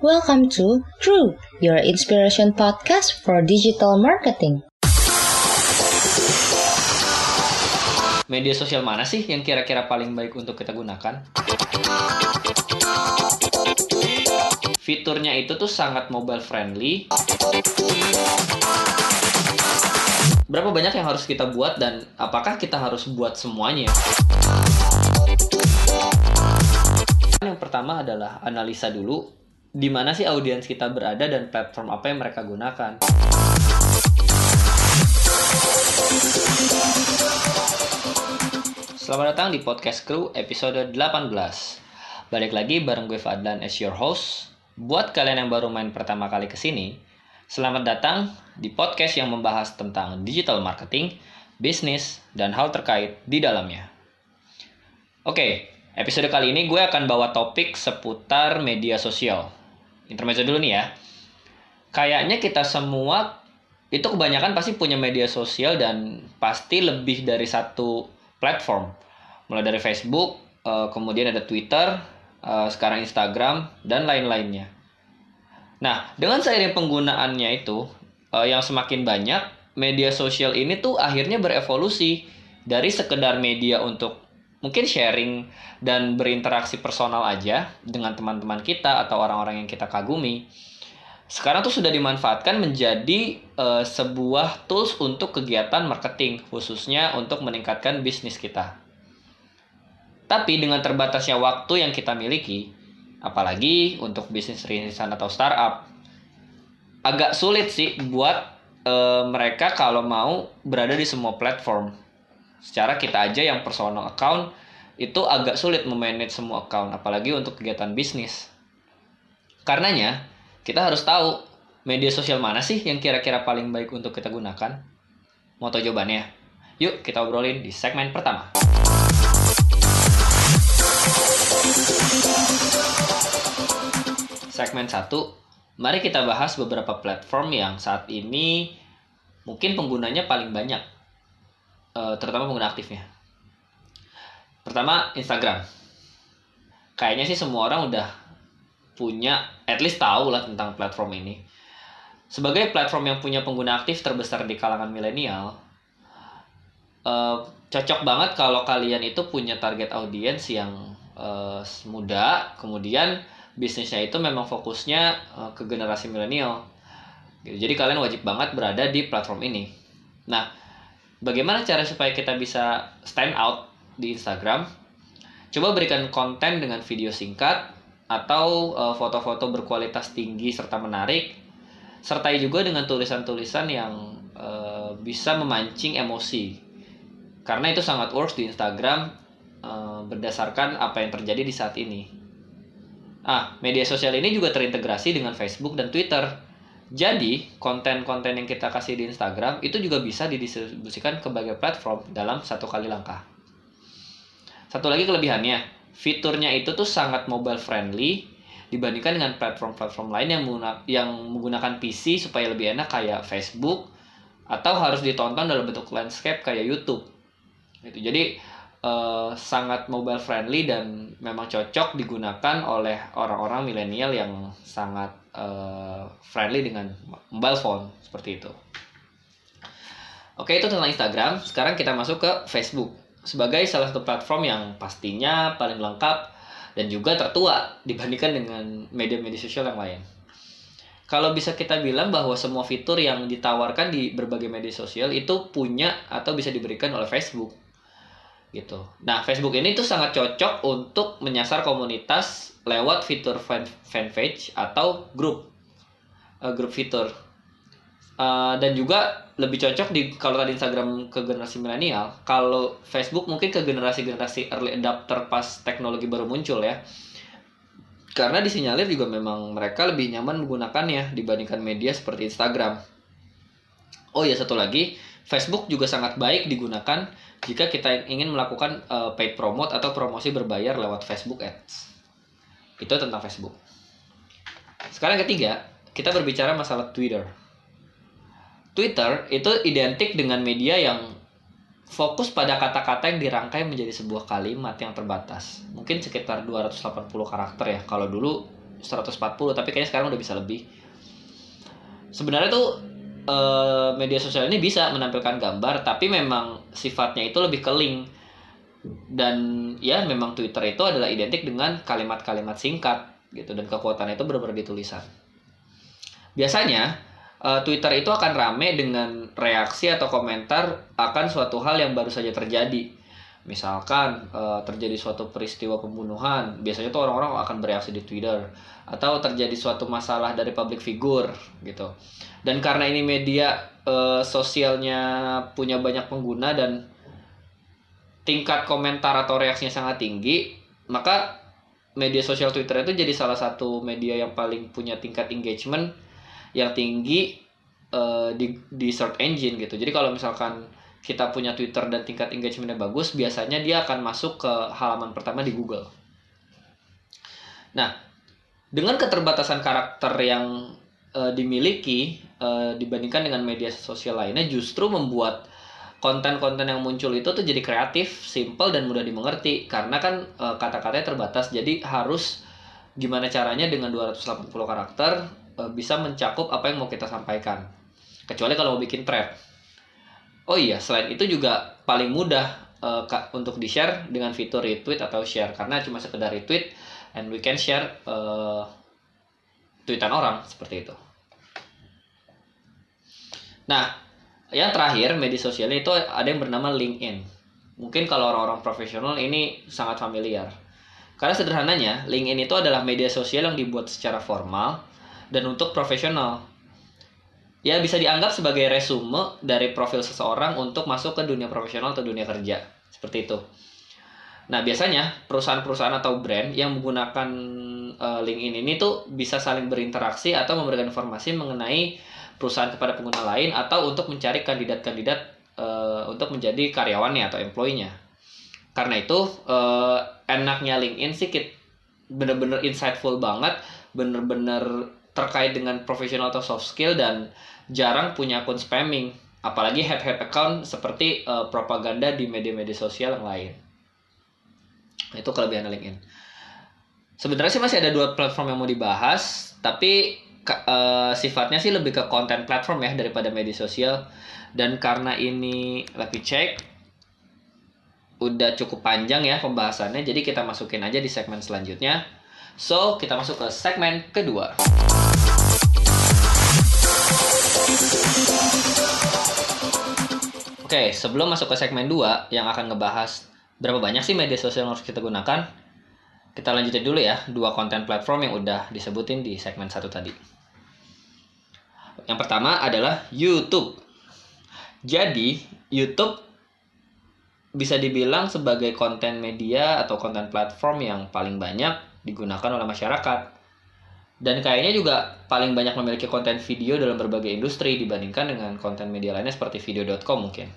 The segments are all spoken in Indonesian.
Welcome to True, your inspiration podcast for digital marketing. Media sosial mana sih yang kira-kira paling baik untuk kita gunakan? Fiturnya itu tuh sangat mobile friendly. Berapa banyak yang harus kita buat dan apakah kita harus buat semuanya? Yang pertama adalah analisa dulu di mana sih audiens kita berada dan platform apa yang mereka gunakan. Selamat datang di Podcast Crew episode 18. Balik lagi bareng gue Fadlan as your host. Buat kalian yang baru main pertama kali ke sini, selamat datang di podcast yang membahas tentang digital marketing, bisnis, dan hal terkait di dalamnya. Oke, episode kali ini gue akan bawa topik seputar media sosial intermezzo dulu nih ya. Kayaknya kita semua itu kebanyakan pasti punya media sosial dan pasti lebih dari satu platform. Mulai dari Facebook, eh, kemudian ada Twitter, eh, sekarang Instagram dan lain-lainnya. Nah, dengan seiring penggunaannya itu eh, yang semakin banyak, media sosial ini tuh akhirnya berevolusi dari sekedar media untuk mungkin sharing dan berinteraksi personal aja dengan teman-teman kita atau orang-orang yang kita kagumi. Sekarang tuh sudah dimanfaatkan menjadi uh, sebuah tools untuk kegiatan marketing, khususnya untuk meningkatkan bisnis kita. Tapi dengan terbatasnya waktu yang kita miliki, apalagi untuk bisnis rintisan atau startup, agak sulit sih buat uh, mereka kalau mau berada di semua platform secara kita aja yang personal account itu agak sulit memanage semua account apalagi untuk kegiatan bisnis. Karenanya kita harus tahu media sosial mana sih yang kira-kira paling baik untuk kita gunakan. Mau tahu jawabannya? Yuk kita obrolin di segmen pertama. Segmen 1 mari kita bahas beberapa platform yang saat ini mungkin penggunanya paling banyak uh, terutama pengguna aktifnya. Pertama Instagram. Kayaknya sih semua orang udah punya, at least tahu lah tentang platform ini. Sebagai platform yang punya pengguna aktif terbesar di kalangan milenial, uh, cocok banget kalau kalian itu punya target audiens yang uh, muda, kemudian bisnisnya itu memang fokusnya uh, ke generasi milenial. Gitu. Jadi kalian wajib banget berada di platform ini. Nah, bagaimana cara supaya kita bisa stand out di Instagram? Coba berikan konten dengan video singkat atau uh, foto-foto berkualitas tinggi serta menarik, sertai juga dengan tulisan-tulisan yang uh, bisa memancing emosi. Karena itu sangat works di Instagram uh, berdasarkan apa yang terjadi di saat ini. Ah, media sosial ini juga terintegrasi dengan Facebook dan Twitter jadi, konten-konten yang kita kasih di Instagram itu juga bisa didistribusikan ke berbagai platform dalam satu kali langkah. Satu lagi kelebihannya, fiturnya itu tuh sangat mobile friendly dibandingkan dengan platform-platform lain yang menggunakan, yang menggunakan PC supaya lebih enak kayak Facebook atau harus ditonton dalam bentuk landscape kayak YouTube. Gitu. Jadi uh, sangat mobile friendly dan memang cocok digunakan oleh orang-orang milenial yang sangat uh, friendly dengan mobile phone seperti itu. Oke itu tentang Instagram. Sekarang kita masuk ke Facebook sebagai salah satu platform yang pastinya paling lengkap dan juga tertua dibandingkan dengan media-media sosial yang lain. Kalau bisa kita bilang bahwa semua fitur yang ditawarkan di berbagai media sosial itu punya atau bisa diberikan oleh Facebook gitu. Nah, Facebook ini tuh sangat cocok untuk menyasar komunitas lewat fitur fan fanpage atau grup uh, grup fitur. Uh, dan juga lebih cocok di kalau tadi Instagram ke generasi milenial, kalau Facebook mungkin ke generasi-generasi early adapter pas teknologi baru muncul ya. Karena disinyalir juga memang mereka lebih nyaman menggunakannya dibandingkan media seperti Instagram. Oh ya satu lagi, Facebook juga sangat baik digunakan jika kita ingin melakukan uh, paid promote atau promosi berbayar lewat Facebook Ads. Itu tentang Facebook. Sekarang ketiga, kita berbicara masalah Twitter. Twitter itu identik dengan media yang fokus pada kata-kata yang dirangkai menjadi sebuah kalimat yang terbatas. Mungkin sekitar 280 karakter ya. Kalau dulu 140 tapi kayaknya sekarang udah bisa lebih sebenarnya tuh eh, media sosial ini bisa menampilkan gambar tapi memang sifatnya itu lebih ke link. Dan ya memang Twitter itu adalah identik dengan kalimat-kalimat singkat gitu. Dan kekuatannya itu benar-benar di tulisan biasanya eh, Twitter itu akan rame dengan reaksi atau komentar akan suatu hal yang baru saja terjadi misalkan eh, terjadi suatu peristiwa pembunuhan biasanya tuh orang-orang akan bereaksi di Twitter. Atau terjadi suatu masalah dari public figure gitu. Dan karena ini media eh, sosialnya punya banyak pengguna dan tingkat komentar atau reaksinya sangat tinggi maka media sosial Twitter itu jadi salah satu media yang paling punya tingkat engagement yang tinggi eh, di di search engine gitu. Jadi kalau misalkan kita punya Twitter dan tingkat engagementnya bagus, biasanya dia akan masuk ke halaman pertama di Google. Nah, dengan keterbatasan karakter yang e, dimiliki e, dibandingkan dengan media sosial lainnya, justru membuat konten-konten yang muncul itu tuh jadi kreatif, simple dan mudah dimengerti karena kan e, kata-katanya terbatas. Jadi harus gimana caranya dengan 280 karakter e, bisa mencakup apa yang mau kita sampaikan. Kecuali kalau mau bikin thread Oh iya, selain itu juga paling mudah uh, untuk di-share dengan fitur retweet atau share karena cuma sekedar retweet and we can share uh, tweetan orang seperti itu. Nah, yang terakhir media sosial itu ada yang bernama LinkedIn. Mungkin kalau orang-orang profesional ini sangat familiar. Karena sederhananya, LinkedIn itu adalah media sosial yang dibuat secara formal dan untuk profesional ya bisa dianggap sebagai resume dari profil seseorang untuk masuk ke dunia profesional atau dunia kerja seperti itu. Nah biasanya perusahaan-perusahaan atau brand yang menggunakan uh, LinkedIn ini tuh bisa saling berinteraksi atau memberikan informasi mengenai perusahaan kepada pengguna lain atau untuk mencari kandidat-kandidat uh, untuk menjadi karyawannya atau employee-nya. Karena itu uh, enaknya LinkedIn sih bener-bener insightful banget, bener-bener terkait dengan profesional atau soft skill dan jarang punya akun spamming. Apalagi head head account seperti uh, propaganda di media-media sosial yang lain. Itu kelebihan LinkedIn. Sebenarnya sih masih ada dua platform yang mau dibahas tapi uh, sifatnya sih lebih ke konten platform ya daripada media sosial. Dan karena ini lebih cek udah cukup panjang ya pembahasannya jadi kita masukin aja di segmen selanjutnya so kita masuk ke segmen kedua Oke, sebelum masuk ke segmen 2 yang akan ngebahas berapa banyak sih media sosial yang harus kita gunakan, kita lanjutin dulu ya dua konten platform yang udah disebutin di segmen satu tadi. Yang pertama adalah YouTube. Jadi, YouTube bisa dibilang sebagai konten media atau konten platform yang paling banyak digunakan oleh masyarakat dan kayaknya juga paling banyak memiliki konten video dalam berbagai industri dibandingkan dengan konten media lainnya seperti video.com mungkin.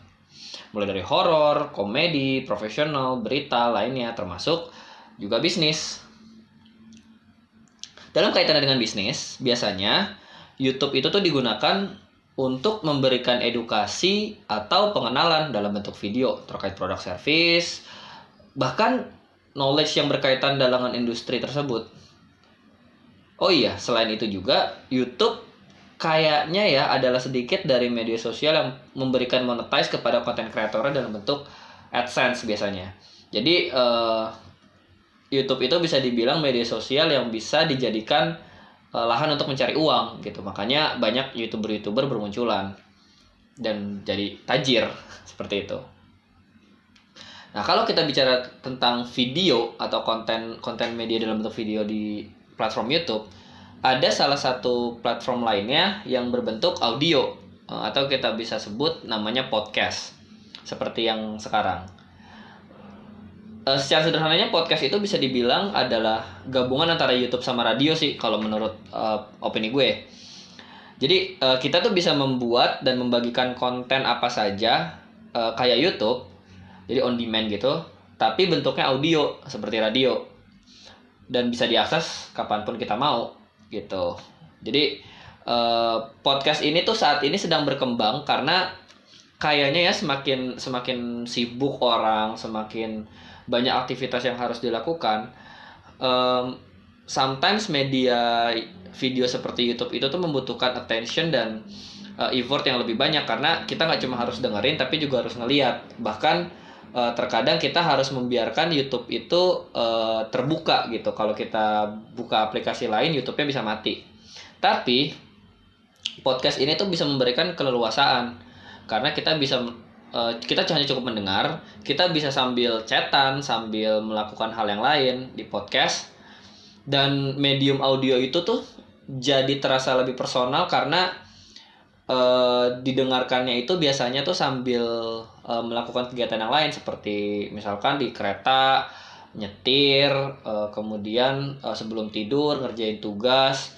Mulai dari horor, komedi, profesional, berita lainnya termasuk juga bisnis. Dalam kaitannya dengan bisnis, biasanya YouTube itu tuh digunakan untuk memberikan edukasi atau pengenalan dalam bentuk video terkait produk service, bahkan knowledge yang berkaitan dengan industri tersebut Oh iya, selain itu juga YouTube kayaknya ya adalah sedikit dari media sosial yang memberikan monetize kepada konten kreatornya dalam bentuk AdSense biasanya. Jadi uh, YouTube itu bisa dibilang media sosial yang bisa dijadikan uh, lahan untuk mencari uang gitu. Makanya banyak youtuber-youtuber bermunculan dan jadi tajir seperti itu. Nah kalau kita bicara tentang video atau konten konten media dalam bentuk video di platform YouTube, ada salah satu platform lainnya yang berbentuk audio eh, atau kita bisa sebut namanya podcast seperti yang sekarang. Uh, secara sederhananya podcast itu bisa dibilang adalah gabungan antara YouTube sama radio sih kalau menurut uh, opini gue. Jadi uh, kita tuh bisa membuat dan membagikan konten apa saja uh, kayak YouTube, jadi on demand gitu, tapi bentuknya audio seperti radio dan bisa diakses kapan pun kita mau gitu. Jadi uh, podcast ini tuh saat ini sedang berkembang karena kayaknya ya semakin semakin sibuk orang, semakin banyak aktivitas yang harus dilakukan. Um, sometimes media video seperti YouTube itu tuh membutuhkan attention dan uh, effort yang lebih banyak karena kita nggak cuma harus dengerin tapi juga harus ngeliat bahkan uh, terkadang kita harus membiarkan YouTube itu uh, terbuka gitu. Kalau kita buka aplikasi lain YouTube-nya bisa mati. Tapi podcast ini tuh bisa memberikan keleluasaan. Karena kita bisa uh, kita hanya cukup mendengar kita bisa sambil chatan sambil melakukan hal yang lain di podcast. Dan medium audio itu tuh jadi terasa lebih personal karena uh, didengarkannya itu biasanya tuh sambil uh, melakukan kegiatan yang lain seperti misalkan di kereta nyetir uh, kemudian uh, sebelum tidur ngerjain tugas.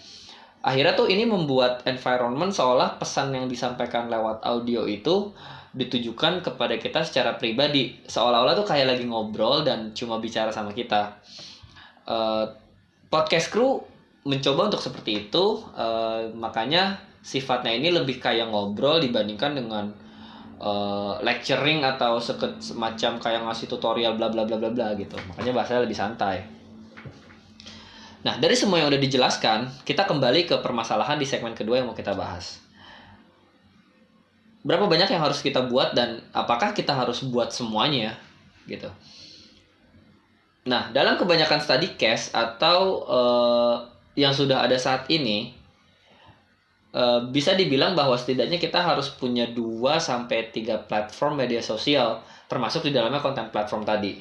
Akhirnya tuh ini membuat environment seolah pesan yang disampaikan lewat audio itu ditujukan kepada kita secara pribadi. Seolah-olah tuh kayak lagi ngobrol dan cuma bicara sama kita. Uh, podcast crew mencoba untuk seperti itu. Uh, makanya sifatnya ini lebih kayak ngobrol dibandingkan dengan uh, lecturing atau semacam kayak ngasih tutorial bla bla bla bla bla gitu makanya bahasanya lebih santai Nah, dari semua yang udah dijelaskan, kita kembali ke permasalahan di segmen kedua yang mau kita bahas. Berapa banyak yang harus kita buat dan apakah kita harus buat semuanya gitu. Nah, dalam kebanyakan study case atau uh, yang sudah ada saat ini uh, bisa dibilang bahwa setidaknya kita harus punya 2 sampai 3 platform media sosial termasuk di dalamnya konten platform tadi.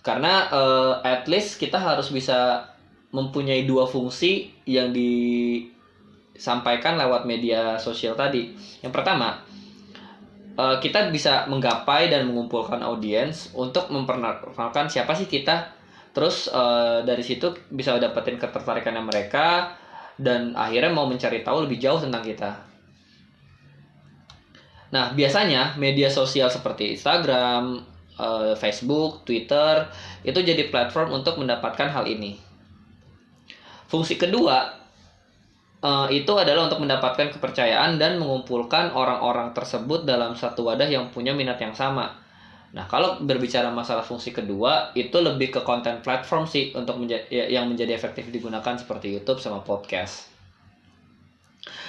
Karena uh, at least kita harus bisa mempunyai dua fungsi yang disampaikan lewat media sosial tadi. Yang pertama, eh, kita bisa menggapai dan mengumpulkan audiens untuk memperkenalkan siapa sih kita. Terus eh, dari situ bisa dapetin ketertarikannya mereka dan akhirnya mau mencari tahu lebih jauh tentang kita. Nah, biasanya media sosial seperti Instagram, eh, Facebook, Twitter itu jadi platform untuk mendapatkan hal ini Fungsi kedua uh, itu adalah untuk mendapatkan kepercayaan dan mengumpulkan orang-orang tersebut dalam satu wadah yang punya minat yang sama. Nah, kalau berbicara masalah fungsi kedua, itu lebih ke konten platform sih untuk menjadi ya, yang menjadi efektif digunakan seperti YouTube sama podcast.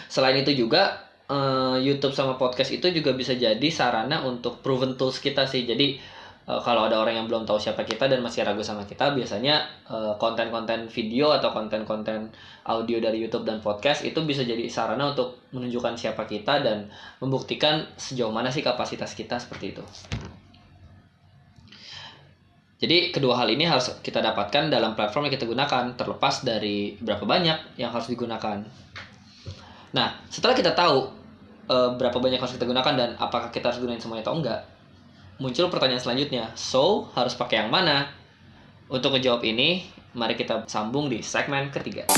Selain itu juga uh, YouTube sama podcast itu juga bisa jadi sarana untuk proven tools kita sih. Jadi uh, kalau ada orang yang belum tahu siapa kita dan masih ragu sama kita biasanya konten konten-konten video atau konten-konten audio dari YouTube dan podcast itu bisa jadi sarana untuk menunjukkan siapa kita dan membuktikan sejauh mana sih kapasitas kita seperti itu. Jadi kedua hal ini harus kita dapatkan dalam platform yang kita gunakan terlepas dari berapa banyak yang harus digunakan. Nah, setelah kita tahu uh, berapa banyak harus kita gunakan dan apakah kita harus gunain semuanya atau enggak, muncul pertanyaan selanjutnya. So, harus pakai yang mana? Untuk menjawab ini, mari kita sambung di segmen ketiga.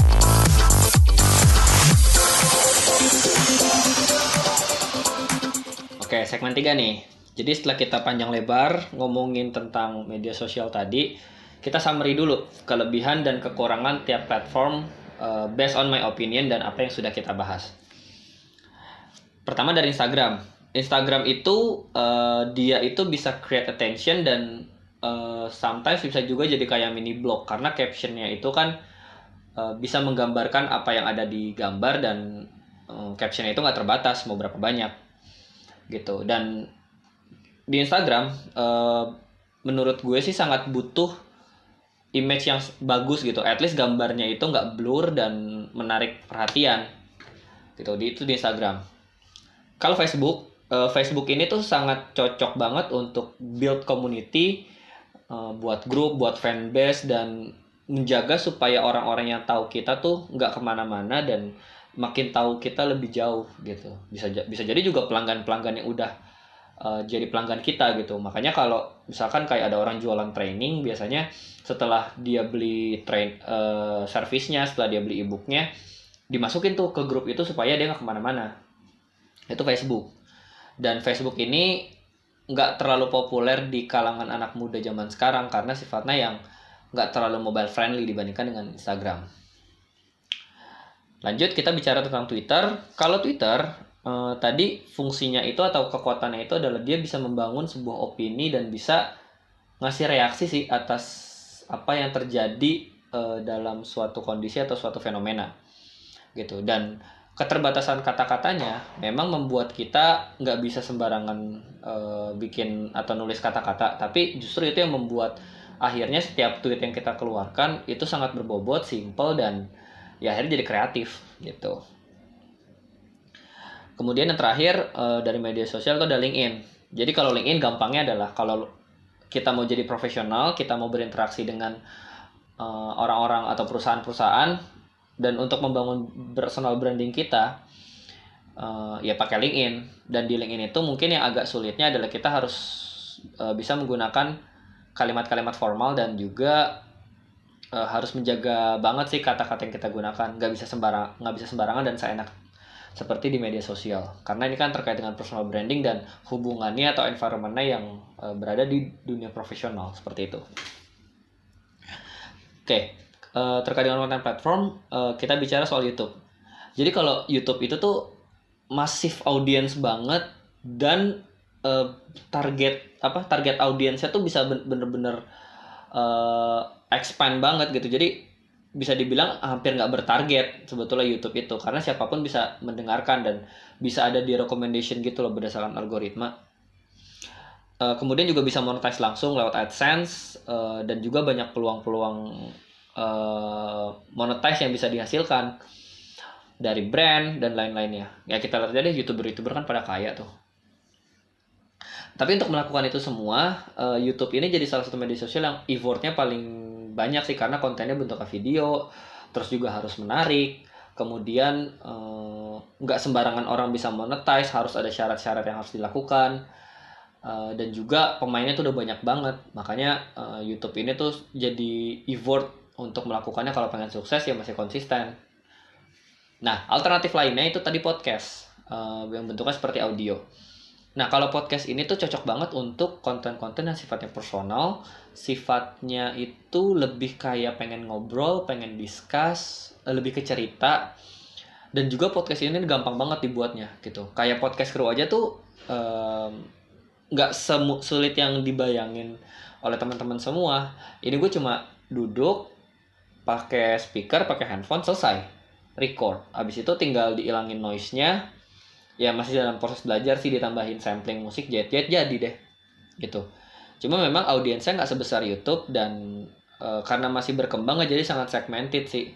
Oke, segmen tiga nih. Jadi setelah kita panjang lebar ngomongin tentang media sosial tadi, kita summary dulu kelebihan dan kekurangan tiap platform uh, based on my opinion dan apa yang sudah kita bahas. Pertama dari Instagram. Instagram itu uh, dia itu bisa create attention dan uh, sometimes bisa juga jadi kayak mini blog karena captionnya itu kan uh, bisa menggambarkan apa yang ada di gambar dan uh, captionnya itu nggak terbatas mau berapa banyak gitu dan di Instagram uh, menurut gue sih sangat butuh image yang bagus gitu. At least gambarnya itu nggak blur dan menarik perhatian. Gitu di itu di Instagram. Kalau Facebook uh, Facebook ini tuh sangat cocok banget untuk build community, uh, buat grup, buat fanbase dan menjaga supaya orang-orang yang tahu kita tuh nggak ke mana-mana dan makin tahu kita lebih jauh gitu. Bisa bisa jadi juga pelanggan-pelanggan yang udah uh, jadi pelanggan kita gitu. Makanya kalau misalkan kayak ada orang jualan training, biasanya setelah dia beli train uh, servisnya, setelah dia beli ebooknya, dimasukin tuh ke grup itu supaya dia nggak ke mana-mana. Itu Facebook dan Facebook ini nggak terlalu populer di kalangan anak muda zaman sekarang karena sifatnya yang nggak terlalu mobile friendly dibandingkan dengan Instagram. Lanjut kita bicara tentang Twitter. Kalau Twitter eh, tadi fungsinya itu atau kekuatannya itu adalah dia bisa membangun sebuah opini dan bisa ngasih reaksi sih atas apa yang terjadi uh, dalam suatu kondisi atau suatu fenomena gitu. Dan keterbatasan kata-katanya memang membuat kita nggak bisa sembarangan uh, bikin atau nulis kata-kata. Tapi justru itu yang membuat akhirnya setiap tweet yang kita keluarkan itu sangat berbobot simple dan ya akhirnya jadi kreatif gitu kemudian yang terakhir uh, dari media sosial itu ada LinkedIn. Jadi kalau LinkedIn gampangnya adalah kalau kita mau jadi profesional, kita mau berinteraksi dengan eh, orang-orang uh, atau perusahaan-perusahaan dan untuk membangun personal branding kita uh, ya pakai LinkedIn. Dan di LinkedIn itu mungkin yang agak sulitnya adalah kita harus uh, bisa menggunakan kalimat-kalimat formal dan juga uh, harus menjaga banget sih kata-kata yang kita gunakan. Nggak bisa sembarang nggak bisa sembarangan dan seenak seperti di media sosial karena ini kan terkait dengan personal branding dan hubungannya atau environmentnya yang uh, berada di dunia profesional seperti itu. Oke, uh, terkait dengan konten platform uh, kita bicara soal YouTube. Jadi kalau YouTube itu tuh masif audiens banget dan uh, target apa target audiensnya tuh bisa bener-bener uh, expand banget gitu. Jadi bisa dibilang hampir nggak bertarget sebetulnya YouTube itu karena siapa pun bisa mendengarkan dan bisa ada di recommendation gitu loh berdasarkan algoritma. Uh, kemudian juga bisa monetize langsung lewat AdSense uh, dan juga banyak peluang-peluang uh, monetize yang bisa dihasilkan dari brand dan lain-lainnya. Ya kita lihat aja deh youtuber-youtuber kan pada kaya tuh. Tapi untuk melakukan itu semua, YouTube ini jadi salah satu media sosial yang effortnya paling banyak sih karena kontennya bentuknya video terus juga harus menarik. Kemudian eh, nggak uh, sembarangan orang bisa monetize harus ada syarat-syarat yang harus dilakukan. Uh, dan juga pemainnya tuh udah banyak banget. Makanya uh, YouTube ini tuh jadi effort untuk melakukannya. Kalau pengen sukses ya masih konsisten. Nah alternatif lainnya itu tadi podcast yang bentuknya seperti audio Nah, kalau podcast ini tuh cocok banget untuk konten-konten yang sifatnya personal, sifatnya itu lebih kayak pengen ngobrol, pengen discuss, lebih ke cerita. Dan juga podcast ini gampang banget dibuatnya gitu. Kayak podcast kru aja tuh nggak um, sulit yang dibayangin oleh teman-teman semua. Ini gue cuma duduk, pakai speaker, pakai handphone, selesai. Record. Abis itu tinggal dihilangin noise-nya, ya masih dalam proses belajar sih ditambahin sampling musik jet jet jadi deh gitu. Cuma memang audiensnya nggak sebesar YouTube dan e, karena masih berkembang jadi sangat segmented sih.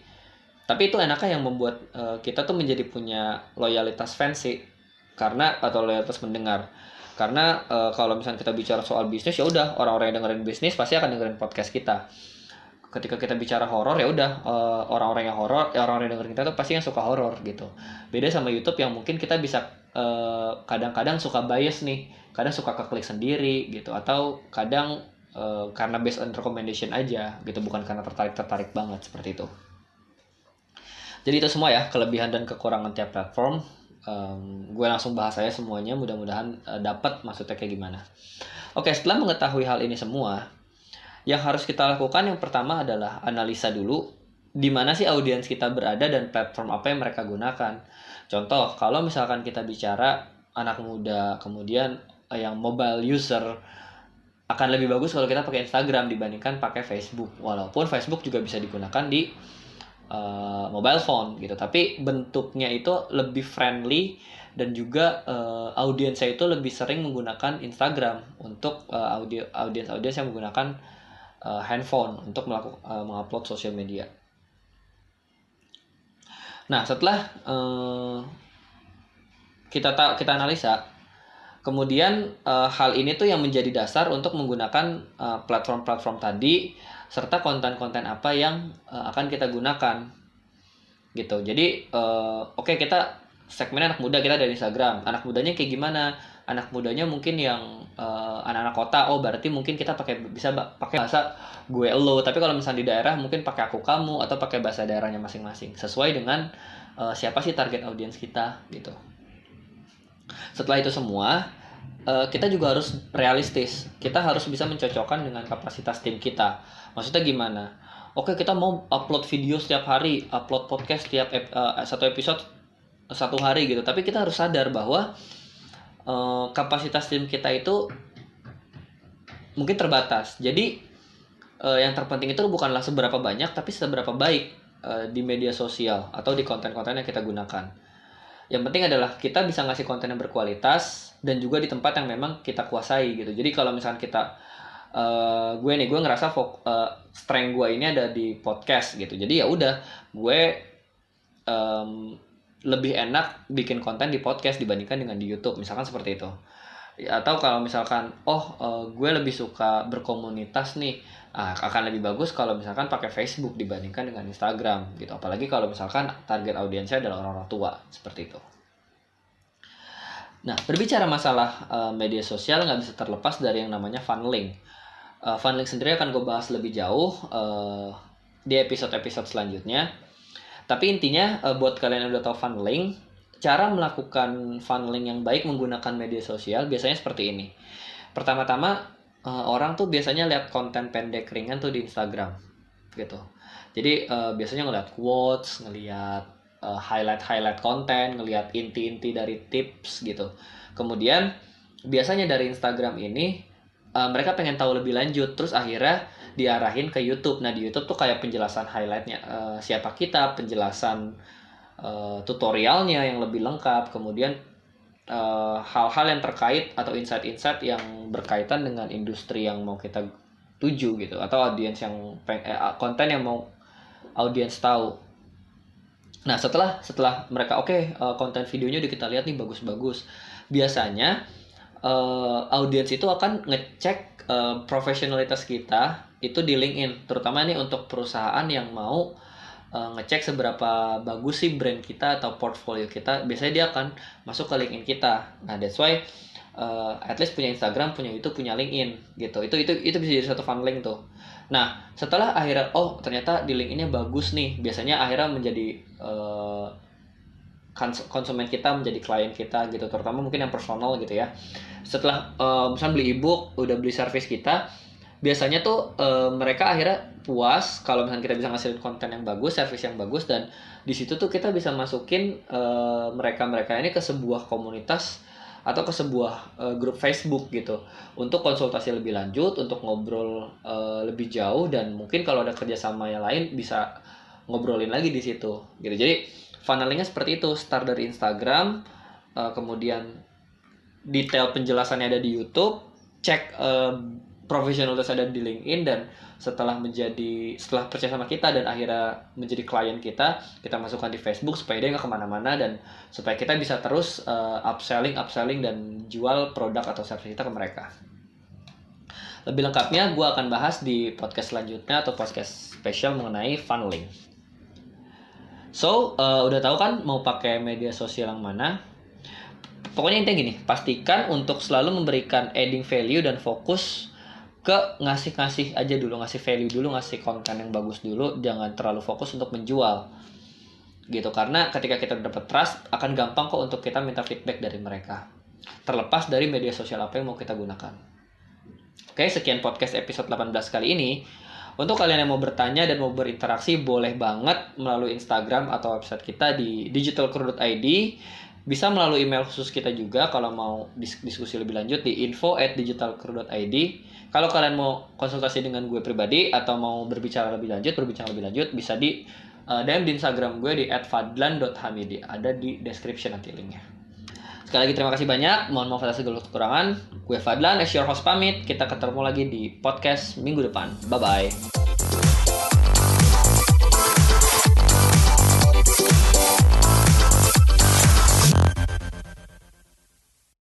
Tapi itu enaknya yang membuat e, kita tuh menjadi punya loyalitas fans sih karena atau loyalitas mendengar. Karena e, kalau misalnya kita bicara soal bisnis ya udah orang-orang yang dengerin bisnis pasti akan dengerin podcast kita ketika kita bicara horor ya udah uh, orang-orang yang horor ya orang-orang yang dengerin kita tuh pasti yang suka horor gitu. Beda sama YouTube yang mungkin kita bisa eh, kadang-kadang suka bias nih kadang suka keklik sendiri gitu. Atau kadang uh, karena based on recommendation aja gitu. Bukan karena tertarik tertarik banget seperti itu. Jadi itu semua ya kelebihan dan kekurangan tiap platform. Um, gue langsung bahas aja semuanya mudah-mudahan uh, dapat maksudnya kayak gimana. Oke setelah mengetahui hal ini semua yang harus kita lakukan yang pertama adalah analisa dulu di mana sih audiens kita berada dan platform apa yang mereka gunakan. Contoh, kalau misalkan kita bicara anak muda, kemudian eh, yang mobile user akan lebih bagus kalau kita pakai Instagram dibandingkan pakai Facebook. Walaupun Facebook juga bisa digunakan di uh, mobile phone gitu, tapi bentuknya itu lebih friendly dan juga uh, audiensnya itu lebih sering menggunakan Instagram untuk uh, audio audiens audiens yang menggunakan uh, handphone untuk melakukan uh, mengupload sosial media. Nah, setelah uh, kita ta kita analisa, kemudian uh, hal ini tuh yang menjadi dasar untuk menggunakan platform-platform tadi serta konten-konten apa yang uh, akan kita gunakan. Gitu. Jadi uh, oke okay, kita segmen anak muda kita dari Instagram. Anak mudanya kayak gimana? Anak mudanya mungkin yang uh, anak-anak kota oh berarti mungkin kita pakai bisa pakai bahasa gue lo. Tapi kalau misalnya di daerah mungkin pakai aku kamu atau pakai bahasa daerahnya masing-masing. Sesuai dengan uh, siapa sih target audiens kita gitu. Setelah itu semua uh, kita juga harus realistis. Kita harus bisa mencocokkan dengan kapasitas tim kita. Maksudnya gimana? Oke kita mau upload video setiap hari upload podcast setiap satu episode satu hari gitu. Tapi kita harus sadar bahwa kapasitas tim kita itu mungkin terbatas. Jadi uh, yang terpenting itu bukanlah seberapa banyak tapi seberapa baik uh, di media sosial atau di konten-konten yang kita gunakan. Yang penting adalah kita bisa ngasih konten yang berkualitas dan juga di tempat yang memang kita kuasai gitu. Jadi kalau misalnya kita uh, gue nih gue ngerasa fok, uh, strength gue ini ada di podcast gitu. Jadi ya udah gue um, lebih enak bikin konten di podcast dibandingkan dengan di YouTube. Misalkan seperti itu. Atau kalau misalkan oh uh, gue lebih suka berkomunitas nih uh, akan lebih bagus kalau misalkan pakai Facebook dibandingkan dengan Instagram gitu. Apalagi kalau misalkan target audiensnya adalah orang-orang tua seperti itu. Nah berbicara masalah uh, media sosial nggak bisa terlepas dari yang namanya funneling. Uh, funneling sendiri akan gue bahas lebih jauh uh, di episode-episode selanjutnya tapi intinya uh, buat kalian yang udah tahu funneling cara melakukan funneling yang baik menggunakan media sosial biasanya seperti ini. Pertama-tama uh, orang tuh biasanya lihat konten pendek ringan tuh di Instagram gitu. Jadi uh, biasanya ngeliat quotes, ngeliat uh, highlight-highlight konten, ngeliat inti-inti dari tips gitu. Kemudian biasanya dari Instagram ini uh, mereka pengen tahu lebih lanjut, terus akhirnya diarahin ke YouTube. Nah di YouTube tuh kayak penjelasan highlightnya uh, siapa kita, penjelasan uh, tutorialnya yang lebih lengkap, kemudian eh, hal-hal uh, yang terkait atau insight-insight yang berkaitan dengan industri yang mau kita tuju gitu atau audiens yang peng eh, konten yang mau audiens tahu. Nah setelah setelah mereka oke okay, uh, konten videonya udah kita lihat nih bagus-bagus, biasanya uh, audiens itu akan ngecek uh, profesionalitas kita itu di LinkedIn, terutama nih untuk perusahaan yang mau uh, ngecek seberapa bagus sih brand kita atau portfolio kita biasanya dia akan masuk ke LinkedIn kita. Nah that's why uh, at least punya Instagram punya YouTube punya LinkedIn gitu. Itu itu itu bisa jadi satu funneling tuh. Nah setelah akhirnya oh ternyata di LinkedIn-nya bagus nih. Biasanya akhirnya menjadi uh, konsumen kita menjadi klien kita gitu. Terutama mungkin yang personal gitu ya. Setelah uh, misalnya beli ebook udah beli service kita biasanya tuh uh, mereka akhirnya puas kalau misalnya kita bisa ngasih konten yang bagus, service yang bagus dan di situ tuh kita bisa masukin uh, mereka-mereka ini ke sebuah komunitas atau ke sebuah uh, grup Facebook gitu untuk konsultasi lebih lanjut, untuk ngobrol uh, lebih jauh dan mungkin kalau ada kerjasama yang lain bisa ngobrolin lagi di situ gitu. Jadi funnelingnya seperti itu, start dari Instagram, uh, kemudian detail penjelasannya ada di YouTube, cek uh, profesionalitas ada di LinkedIn dan setelah menjadi setelah percaya sama kita dan akhirnya menjadi klien kita kita masukkan di Facebook supaya dia nggak ke mana-mana dan supaya kita bisa terus uh, upselling upselling dan jual produk atau service kita ke mereka. Lebih lengkapnya gue akan bahas di podcast selanjutnya atau podcast spesial mengenai funneling. So uh, udah tahu kan mau pakai media sosial yang mana? Pokoknya intinya gini pastikan untuk selalu memberikan adding value dan fokus ke ngasih-ngasih aja dulu ngasih value dulu ngasih konten yang bagus dulu jangan terlalu fokus untuk menjual. Gitu karena ketika kita dapat trust akan gampang kok untuk kita minta feedback dari mereka. Terlepas dari media sosial apa yang mau kita gunakan. Oke sekian podcast episode 18 kali ini. Untuk kalian yang mau bertanya dan mau berinteraksi boleh banget melalui Instagram atau website kita di digitalcrew.id bisa melalui email khusus kita juga kalau mau diskusi lebih lanjut di info at digitalcrew.id kalau kalian mau konsultasi dengan gue pribadi atau mau berbicara lebih lanjut, berbicara lebih lanjut bisa di uh, DM di Instagram gue di @fadlan.hamidi. Ada di description nanti linknya. Sekali lagi terima kasih banyak. Mohon maaf atas segala kekurangan. Gue Fadlan, as your host pamit. Kita ketemu lagi di podcast minggu depan. Bye bye.